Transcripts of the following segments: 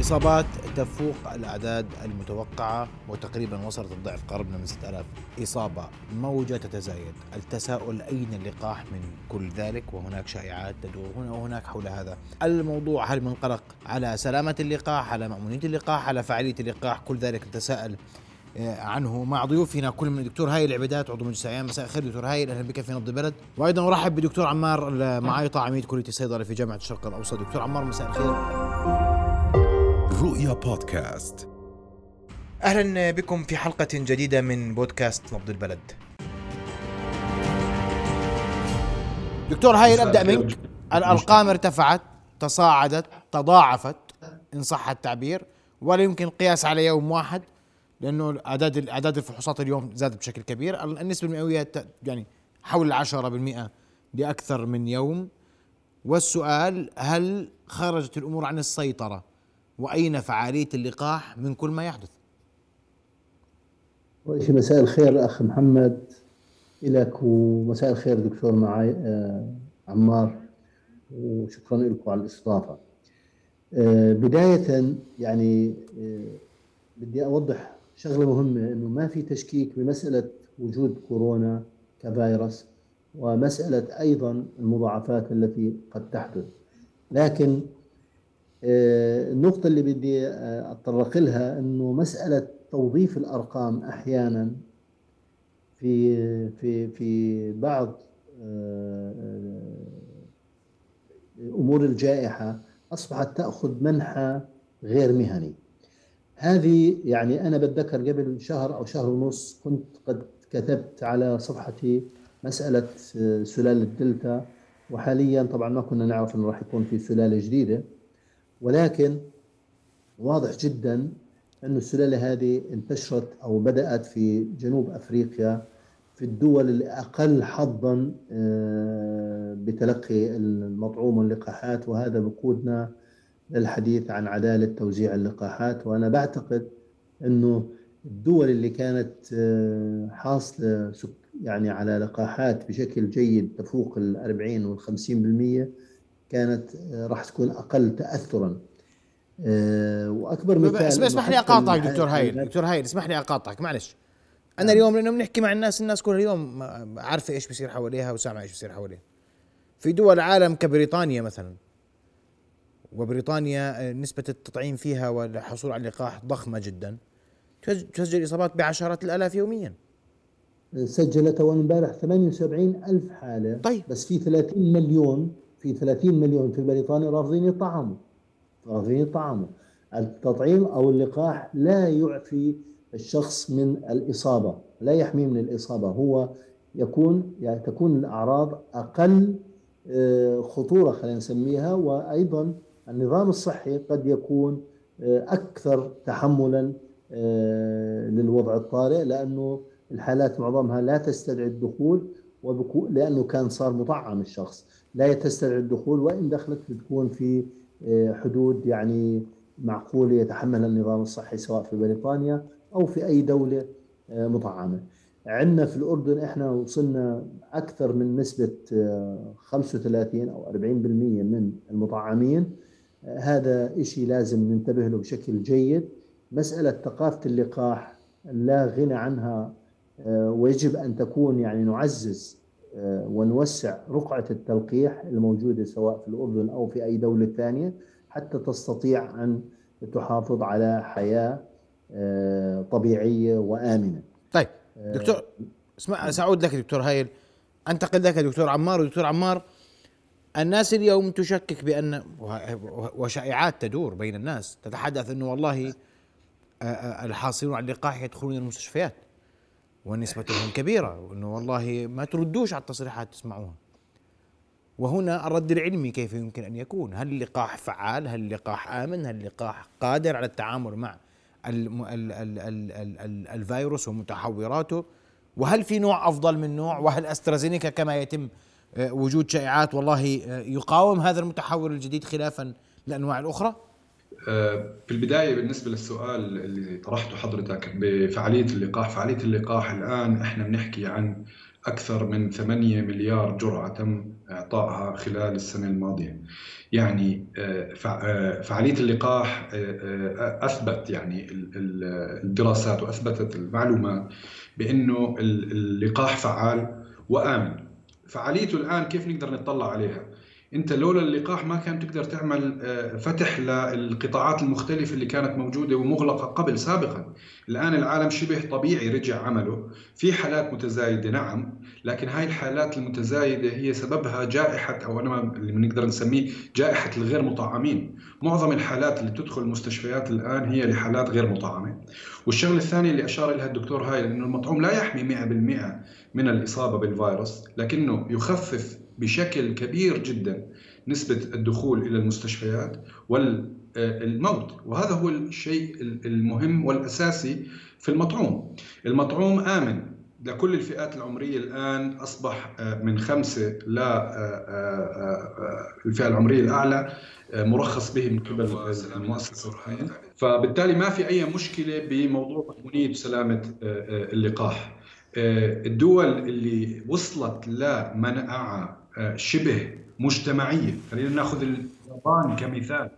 إصابات تفوق الأعداد المتوقعة وتقريبا وصلت الضعف قربنا من 6000 إصابة موجة تتزايد. التساؤل أين اللقاح من كل ذلك؟ وهناك شائعات تدور هنا وهناك حول هذا الموضوع. هل منقلق على سلامة اللقاح على مأمونية اللقاح على فعالية اللقاح؟ كل ذلك نتساءل آه، عنه مع ضيوفنا. كل من الدكتور هايل العبادات عضو مجلس الأعيان. مساء الخير دكتور هايل أهلا بك في نبض البلد. وأيضا أرحب بدكتور عمار المعايطه عميد كليه الصيدله في جامعة الشرق الأوسط. دكتور عمار مساء الخير. رؤيا بودكاست. أهلا بكم في حلقة جديدة من بودكاست نبض البلد. دكتور هايل ابدا منك. الأرقام ارتفعت تصاعدت تضاعفت إن صح التعبير ولا يمكن القياس على يوم واحد لأنه أعداد أعداد الفحوصات اليوم زادت بشكل كبير. النسبة المئوية يعني حول 10% لأكثر من يوم. والسؤال هل خرجت الأمور عن السيطرة؟ وأين فعالية اللقاح من كل ما يحدث؟ أول مساء الخير أخ محمد إلك ومساء الخير دكتور معي آه عمار وشكرا لكم على الاستضافة آه بداية يعني آه بدي أوضح شغلة مهمة إنه ما في تشكيك بمسألة وجود كورونا كفيروس ومسألة أيضا المضاعفات التي قد تحدث لكن النقطة اللي بدي آه، أتطرق لها إنه مسألة توظيف الأرقام أحيانا في في في بعض آه، أمور الجائحة أصبحت تأخذ منحى غير مهني. هذه يعني أنا بتذكر قبل شهر أو شهر ونص كنت قد كتبت على صفحتي مسألة سلالة دلتا وحاليا طبعا ما كنا نعرف أنه راح يكون في سلالة جديدة. ولكن واضح جدا أن السلالة هذه انتشرت أو بدأت في جنوب أفريقيا في الدول الأقل حظا بتلقي المطعوم واللقاحات وهذا بقودنا للحديث عن عدالة توزيع اللقاحات. وأنا بعتقد أنه الدول اللي كانت حاصلة يعني على لقاحات بشكل جيد تفوق ال 40 وال 50% كانت راح تكون أقل تاثرا. وأكبر مثال اسمح لي أقاطعك دكتور هايل دكتور هايل اسمح لي أقاطعك معلش. أنا اليوم لأنه بنحكي مع الناس الناس كل اليوم عارفة إيش بيصير حواليها وسامعة إيش بيصير حواليها. في دول العالم كبريطانيا مثلا وبريطانيا نسبة التطعيم فيها والحصول على اللقاح ضخمة جدا. تسجل إصابات بعشرات الآلاف يوميا. سجلت أول امبارح 78 ألف حالة طيب. بس في 30 مليون في 30 مليون في بريطانيا رافضين يطعموا رافضين يطعموا. التطعيم أو اللقاح لا يعفي الشخص من الإصابة لا يحميه من الإصابة. هو يكون يعني تكون الأعراض أقل خطورة خلينا نسميها وأيضا النظام الصحي قد يكون أكثر تحملا للوضع الطارئ لأنه الحالات معظمها لا تستدعي الدخول. لأنه كان صار مطعم الشخص. لا تستدعي الدخول وإن دخلت بتكون في حدود يعني معقولة يتحملها النظام الصحي سواء في بريطانيا أو في أي دولة مطعمة. عندنا في الأردن إحنا وصلنا أكثر من نسبة 35 أو 40% من المطعمين. هذا شيء لازم ننتبه له بشكل جيد. مسألة ثقافة اللقاح لا غنى عنها ويجب أن تكون يعني نعزز ونوسع رقعة التلقيح الموجودة سواء في الأردن أو في أي دولة ثانية حتى تستطيع أن تحافظ على حياة طبيعية وآمنة. طيب دكتور اسمع سأعود لك دكتور هايل. أنتقل لك دكتور عمار. ودكتور عمار الناس اليوم تشكك بأن وشائعات تدور بين الناس. تتحدث أنه والله الحاصلون على اللقاح يدخلون المستشفيات. ونسبتهم كبيرة وأنه والله ما تردوش على التصريحات تسمعوها وهنا الرد العلمي كيف يمكن أن يكون؟ هل اللقاح فعال؟ هل اللقاح آمن؟ هل اللقاح قادر على التعامل مع ال ال ال ال ال ال الفيروس ومتحوراته؟ وهل في نوع أفضل من نوع؟ وهل أسترازينيكا كما يتم وجود شائعات والله يقاوم هذا المتحور الجديد خلافا للأنواع الأخرى؟ في البداية بالنسبة للسؤال اللي طرحته حضرتك بفعالية اللقاح فعالية اللقاح الآن إحنا بنحكي عن أكثر من 8 مليار جرعة تم إعطائها خلال السنة الماضية. يعني آه، آه، فعالية اللقاح آه، أثبت يعني الدراسات وأثبتت المعلومات بأنه اللقاح فعال وآمن. فعاليته الآن كيف نقدر نطلع عليها؟ انت لولا اللقاح ما كان تقدر تعمل آه، فتح للقطاعات المختلفة اللي كانت موجودة ومغلقة قبل سابقا. الآن العالم شبه طبيعي رجع عمله. في حالات متزايدة نعم. لكن هاي الحالات المتزايدة هي سببها جائحة أو أنا اللي بنقدر نسميه جائحة الغير مطعمين. معظم الحالات اللي تدخل المستشفيات الآن هي لحالات غير مطعمة. والشغلة الثانية اللي أشار لها الدكتور هاي إنه المطعوم لا يحمي 100% من الإصابة بالفيروس لكنه يخفف بشكل كبير جدا نسبة الدخول إلى المستشفيات والموت وهذا هو الشيء المهم والأساسي في المطعوم. المطعوم آمن لكل الفئات العمرية الآن أصبح من خمسة لا الفئة العمرية الأعلى مرخص به من قبل المؤسسة فبالتالي ما في أي مشكلة بموضوع مأمونية وسلامة اللقاح. الدول اللي وصلت لمناعة شبه مجتمعية. خلينا ناخذ اليابان كمثال.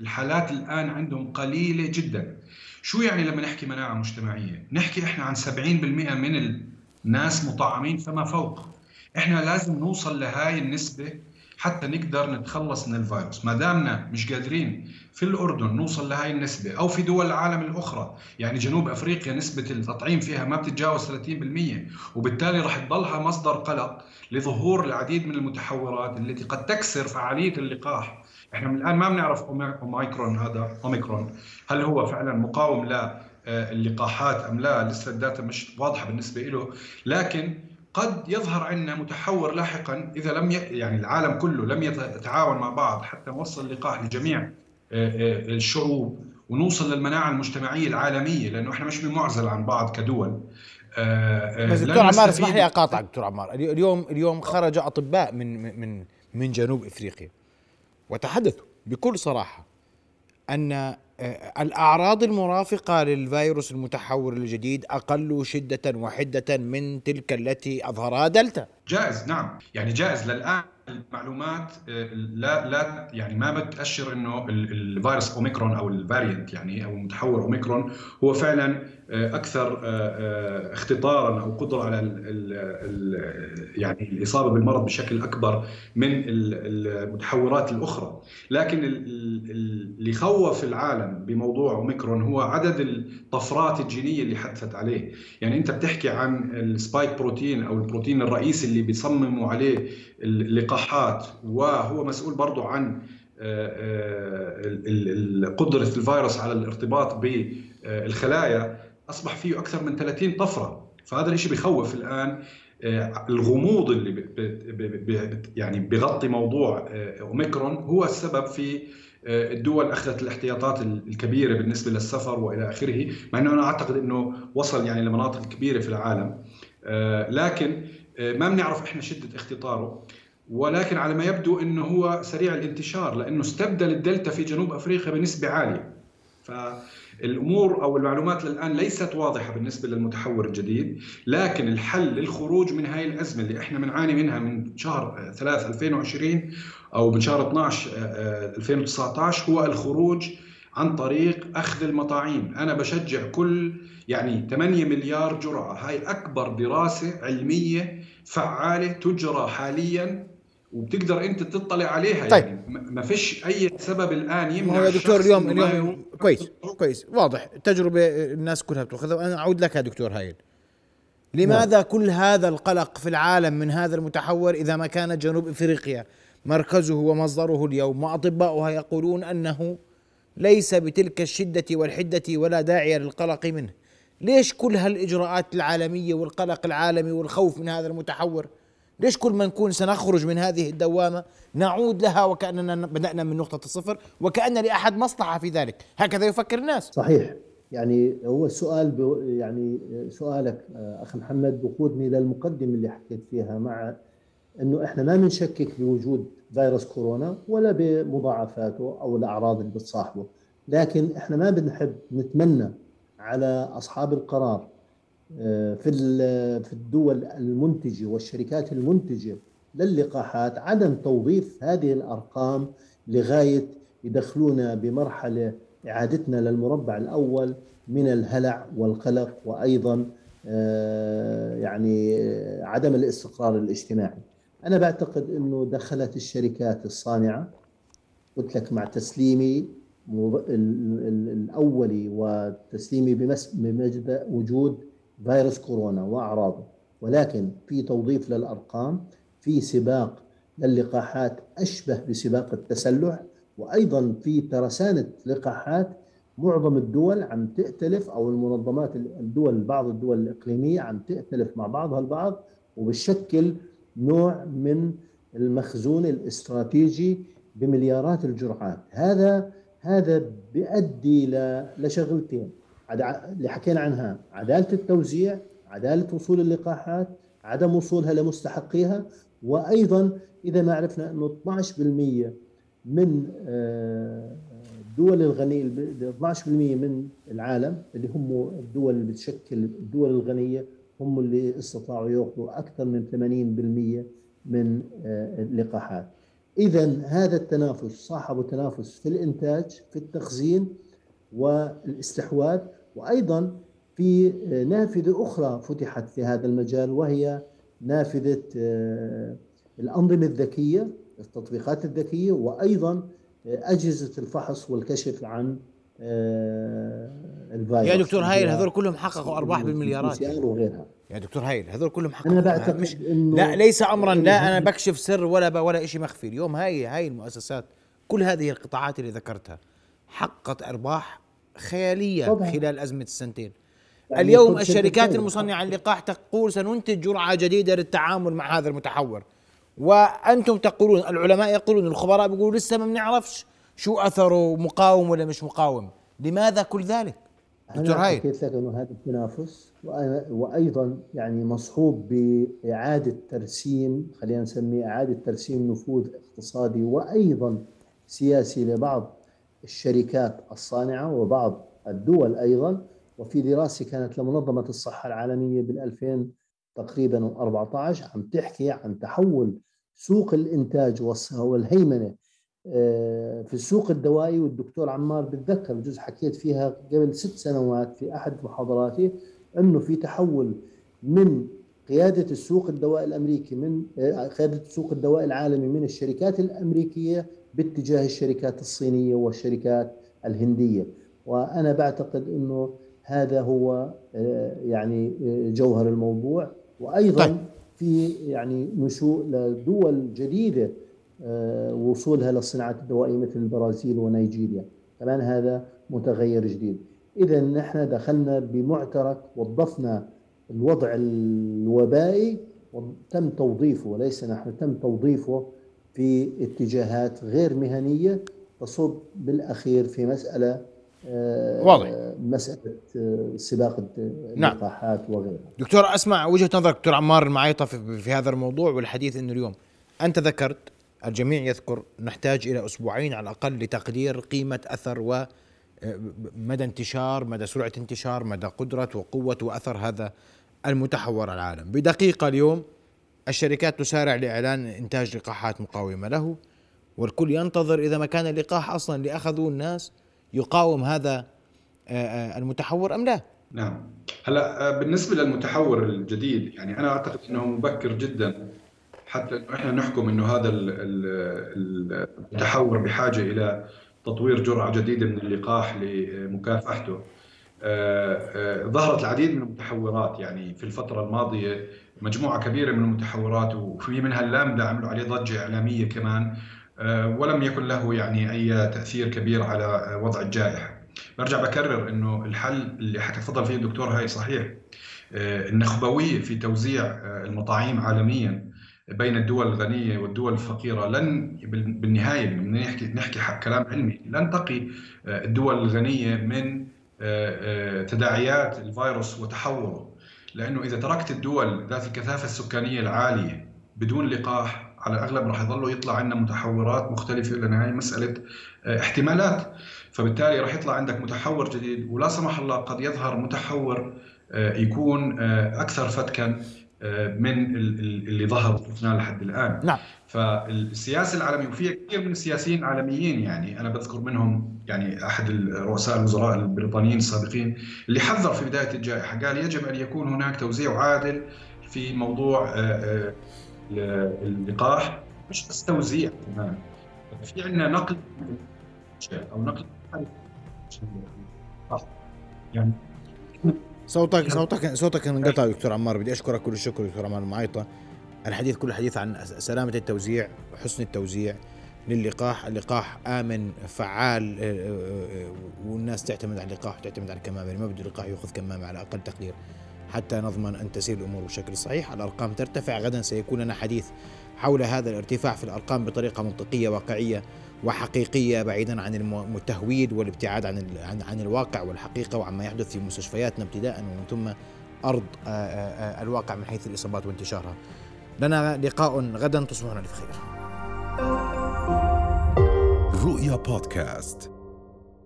الحالات الآن عندهم قليلة جدا. شو يعني لما نحكي مناعة مجتمعية؟ نحكي إحنا عن 70% من الناس مطعمين فما فوق. إحنا لازم نوصل لهاي النسبة حتى نقدر نتخلص من الفيروس. ما دامنا مش قادرين في الأردن نوصل لهي النسبة أو في دول العالم الأخرى يعني جنوب أفريقيا نسبة التطعيم فيها ما بتتجاوز 30% وبالتالي راح تضلها مصدر قلق لظهور العديد من المتحورات التي قد تكسر فعالية اللقاح. إحنا من الآن ما بنعرف أوميكرون هذا أوميكرون. هل هو فعلا مقاوم للقاحات أم لا؟ لسه الداتا مش واضحة بالنسبة له لكن قد يظهر عندنا متحور لاحقا إذا لم ي... يعني العالم كله لم يتعاون مع بعض حتى نوصل اللقاح لجميع آه، آه، الشعوب ونوصل للمناعة المجتمعية العالمية لأنه إحنا مش بمعزل عن بعض كدول. آه، بس دكتور عمار اسمح لي أقاطعك دكتور عمار. اليوم اليوم خرج أطباء من من من جنوب إفريقيا وتحدثوا بكل صراحة أن الأعراض المرافقة للفيروس المتحور الجديد أقل شدة وحدة من تلك التي أظهرها دلتا. جائز نعم. يعني جائز. للآن المعلومات آه، لا لا يعني ما بتأشر إنه الفيروس أوميكرون أو الفاريانت يعني أو متحور أوميكرون هو فعلا آه، أكثر آه، اختطارا أو قدرة على يعني الإصابة بالمرض بشكل أكبر من المتحورات الأخرى، لكن اللي خوف العالم بموضوع أوميكرون هو عدد الطفرات الجينية اللي حدثت عليه، يعني أنت بتحكي عن السبايك بروتين أو البروتين الرئيسي اللي بيصمموا عليه اللقاحات وهو مسؤول برضه عن قدرة الفيروس على الارتباط بالخلايا أصبح فيه أكثر من 30 طفرة. فهذا الشيء بخوف الآن آه، الغموض اللي يعني بغطي موضوع آه، أوميكرون هو السبب في آه، الدول أخذت الاحتياطات الكبيرة بالنسبة للسفر وإلى آخره مع إنه أنا أعتقد إنه وصل يعني لمناطق كبيرة في العالم. لكن ما بنعرف إحنا شدة اختطاره. ولكن على ما يبدو إنه هو سريع الانتشار لأنه استبدل الدلتا في جنوب أفريقيا بنسبة عالية. فالأمور أو المعلومات الان ليست واضحة بالنسبة للمتحور الجديد لكن الحل للخروج من هاي الأزمة اللي إحنا بنعاني منها من شهر 3 2020 أو من شهر 12 2019 هو الخروج عن طريق أخذ المطاعيم. أنا بشجع كل يعني 8 مليار جرعة هاي أكبر دراسة علمية فعالة تجرى حاليا وبتقدر انت تطلع عليها طيب. يعني. ما فيش أي سبب الآن يمنع يا دكتور اليوم اليوم كويس كويس واضح. تجربه الناس كلها بتأخذها. وأنا أعود لك يا دكتور هايل. لماذا نعم. كل هذا القلق في العالم من هذا المتحور إذا ما كانت جنوب إفريقيا مركزه ومصدره اليوم وأطباؤها يقولون أنه ليس بتلك الشدة والحدة ولا داعي للقلق منه؟ ليش كل هالإجراءات العالمية والقلق العالمي والخوف من هذا المتحور ليش كل ما نكون سنخرج من هذه الدوامة نعود لها وكأننا بدأنا من نقطة الصفر وكأن لأحد مصلحة في ذلك؟ هكذا يفكر الناس. صحيح. يعني هو السؤال يعني سؤالك أخ محمد بقودني للمقدمة اللي حكيت فيها مع أنه إحنا ما بنشكك بوجود فيروس كورونا ولا بمضاعفاته أو الأعراض اللي بتصاحبه لكن إحنا ما بنحب نتمنى على أصحاب القرار آه، في في الدول المنتجة والشركات المنتجة للقاحات عدم توظيف هذه الأرقام لغاية يدخلونا بمرحلة إعادتنا للمربع الأول من الهلع والقلق وأيضا آه، يعني عدم الاستقرار الاجتماعي. أنا بعتقد إنه دخلت الشركات الصانعة قلت لك مع تسليمي الأولي وتسليمي بمجد وجود فيروس كورونا وأعراضه. ولكن في توظيف للأرقام في سباق للقاحات أشبه بسباق التسلح وأيضا في ترسانة لقاحات معظم الدول عم تأتلف أو المنظمات الدول بعض الدول الإقليمية عم تأتلف مع بعضها البعض وبتشكل نوع من المخزون الاستراتيجي بمليارات الجرعات. هذا هذا بيؤدي لشغلتين. اللي حكينا عنها عدالة التوزيع عدالة وصول اللقاحات عدم وصولها لمستحقيها وأيضا إذا ما عرفنا إنه 12% من آه، الدول الغنيه 12% من العالم اللي هم الدول اللي بتشكل الدول الغنية هم اللي استطاعوا يأخذوا أكثر من 80% من آه، اللقاحات. اذا هذا التنافس صاحب تنافس في الإنتاج في التخزين والإستحواذ وأيضا في آه، نافذة أخرى فتحت في هذا المجال وهي نافذة آه، الأنظمة الذكية التطبيقات الذكية وأيضا آه، أجهزة الفحص والكشف عن الفيروس. يا دكتور هايل هذول كلهم حققوا أرباح بالمليارات. وغيرها. يا دكتور هايل هذول كلهم حققوا أنا بعتقد مش إنه لا ليس امرا لا أنا بكشف سر ولا ولا شيء مخفي. اليوم هاي هاي المؤسسات كل هذه القطاعات اللي ذكرتها حققت أرباح خياليه طبعا. خلال أزمة السنتين. يعني اليوم الشركات المصنعة للقاح تقول سننتج جرعة جديدة للتعامل مع هذا المتحور. وأنتم تقولون العلماء يقولون الخبراء بيقولوا لسه ما بنعرفش شو أثره مقاوم ولا مش مقاوم. لماذا كل ذلك؟ دكتور هاي. حكيت لك إنه هذا التنافس وأيضا يعني مصحوب بإعادة ترسيم خلينا نسميه إعادة ترسيم نفوذ اقتصادي وأيضا سياسي لبعض الشركات الصانعة وبعض الدول أيضا وفي دراسة كانت لمنظمة الصحة العالمية بال 2000 تقريبا 14 عم تحكي عن تحول سوق الإنتاج والهيمنة آه، في السوق الدوائي. والدكتور عمار بتذكر جزء حكيت فيها قبل ست سنوات في أحد محاضراتي إنه في تحول من قيادة السوق الدوائي الأمريكي من آه، قيادة السوق الدوائي العالمي من الشركات الأمريكية باتجاه الشركات الصينية والشركات الهندية. وأنا بعتقد إنه هذا هو آه، يعني جوهر الموضوع. وأيضا طيب. في يعني نشوء لدول جديدة آه، وصولها للصناعات الدوائية مثل البرازيل ونيجيريا. كمان هذا متغير جديد. إذا نحن دخلنا بمعترك وظفنا الوضع الوبائي وتم توظيفه وليس نحن تم توظيفه في اتجاهات غير مهنية تصب بالأخير في مسألة آه، واضح مسألة آه، سباق نعم. اللقاحات نعم. وغيرها دكتور أسمع وجهة نظرك دكتور عمار المعيطة في هذا الموضوع والحديث أنه اليوم أنت ذكرت الجميع يذكر نحتاج إلى أسبوعين على الأقل لتقدير قيمة أثر و مدى انتشار مدى سرعة انتشار مدى قدرة وقوة وأثر هذا المتحور العالم بدقيقة اليوم الشركات تسارع لإعلان إنتاج لقاحات مقاومة له والكل ينتظر إذا ما كان اللقاح أصلا اللي اخذوه الناس يقاوم هذا المتحور أم لا؟ نعم هلا بالنسبة للمتحور الجديد يعني أنا أعتقد إنه مبكر جدا حتى إحنا نحكم إنه هذا التحور بحاجة إلى تطوير جرعة جديدة من اللقاح لمكافحته. آه، آه، ظهرت العديد من المتحورات يعني في الفترة الماضية مجموعة كبيرة من المتحورات وفي منها اللامدا عملوا عليه ضجة إعلامية كمان آه، ولم يكن له يعني أي تأثير كبير على وضع الجائحة. برجع بكرر إنه الحل اللي حكى تفضل فيه الدكتور هاي صحيح. النخبويه في توزيع المطاعيم عالميا بين الدول الغنية والدول الفقيرة. لن بالنهاية بدنا نحكي نحكي كلام علمي. لن تقي آه، الدول الغنية من آه، آه، تداعيات الفيروس وتحوره. لأنه إذا تركت الدول ذات الكثافة السكانية العالية بدون لقاح على الأغلب راح يظلوا يطلع عندنا متحورات مختلفة لأن هاي مسألة احتمالات. فبالتالي راح يطلع عندك متحور جديد ولا سمح الله قد يظهر متحور يكون أكثر فتكا. من اللي ظهر شفناه لحد الآن. نعم. فالسياسة العالمية وفي كثير من السياسيين العالميين يعني أنا بذكر منهم يعني أحد رؤساء الوزراء البريطانيين السابقين اللي حذر في بداية الجائحة. قال يجب أن يكون هناك توزيع عادل في موضوع اللقاح. مش بس توزيع كمان. في عندنا نقل أو نقل يعني صوتك صوتك صوتك انقطع دكتور عمار بدي أشكرك كل الشكر دكتور عمار المعيطة. الحديث كله حديث عن سلامة التوزيع وحسن التوزيع للقاح. اللقاح آمن فعال آه، آه، آه، والناس تعتمد على اللقاح وتعتمد على الكمامة. يعني ما بده اللقاح يأخذ كمامة على أقل تقدير. حتى نضمن أن تسير الأمور بشكل صحيح. الأرقام ترتفع غدا سيكون لنا حديث حول هذا الارتفاع في الأرقام بطريقة منطقية واقعية. وحقيقية بعيدا عن التهويد والابتعاد عن عن عن الواقع والحقيقة وعما يحدث في مستشفياتنا ابتداء ومن ثم أرض الواقع من حيث الإصابات وانتشارها. لنا لقاء غدا تصبحون الف خير. رؤيا بودكاست.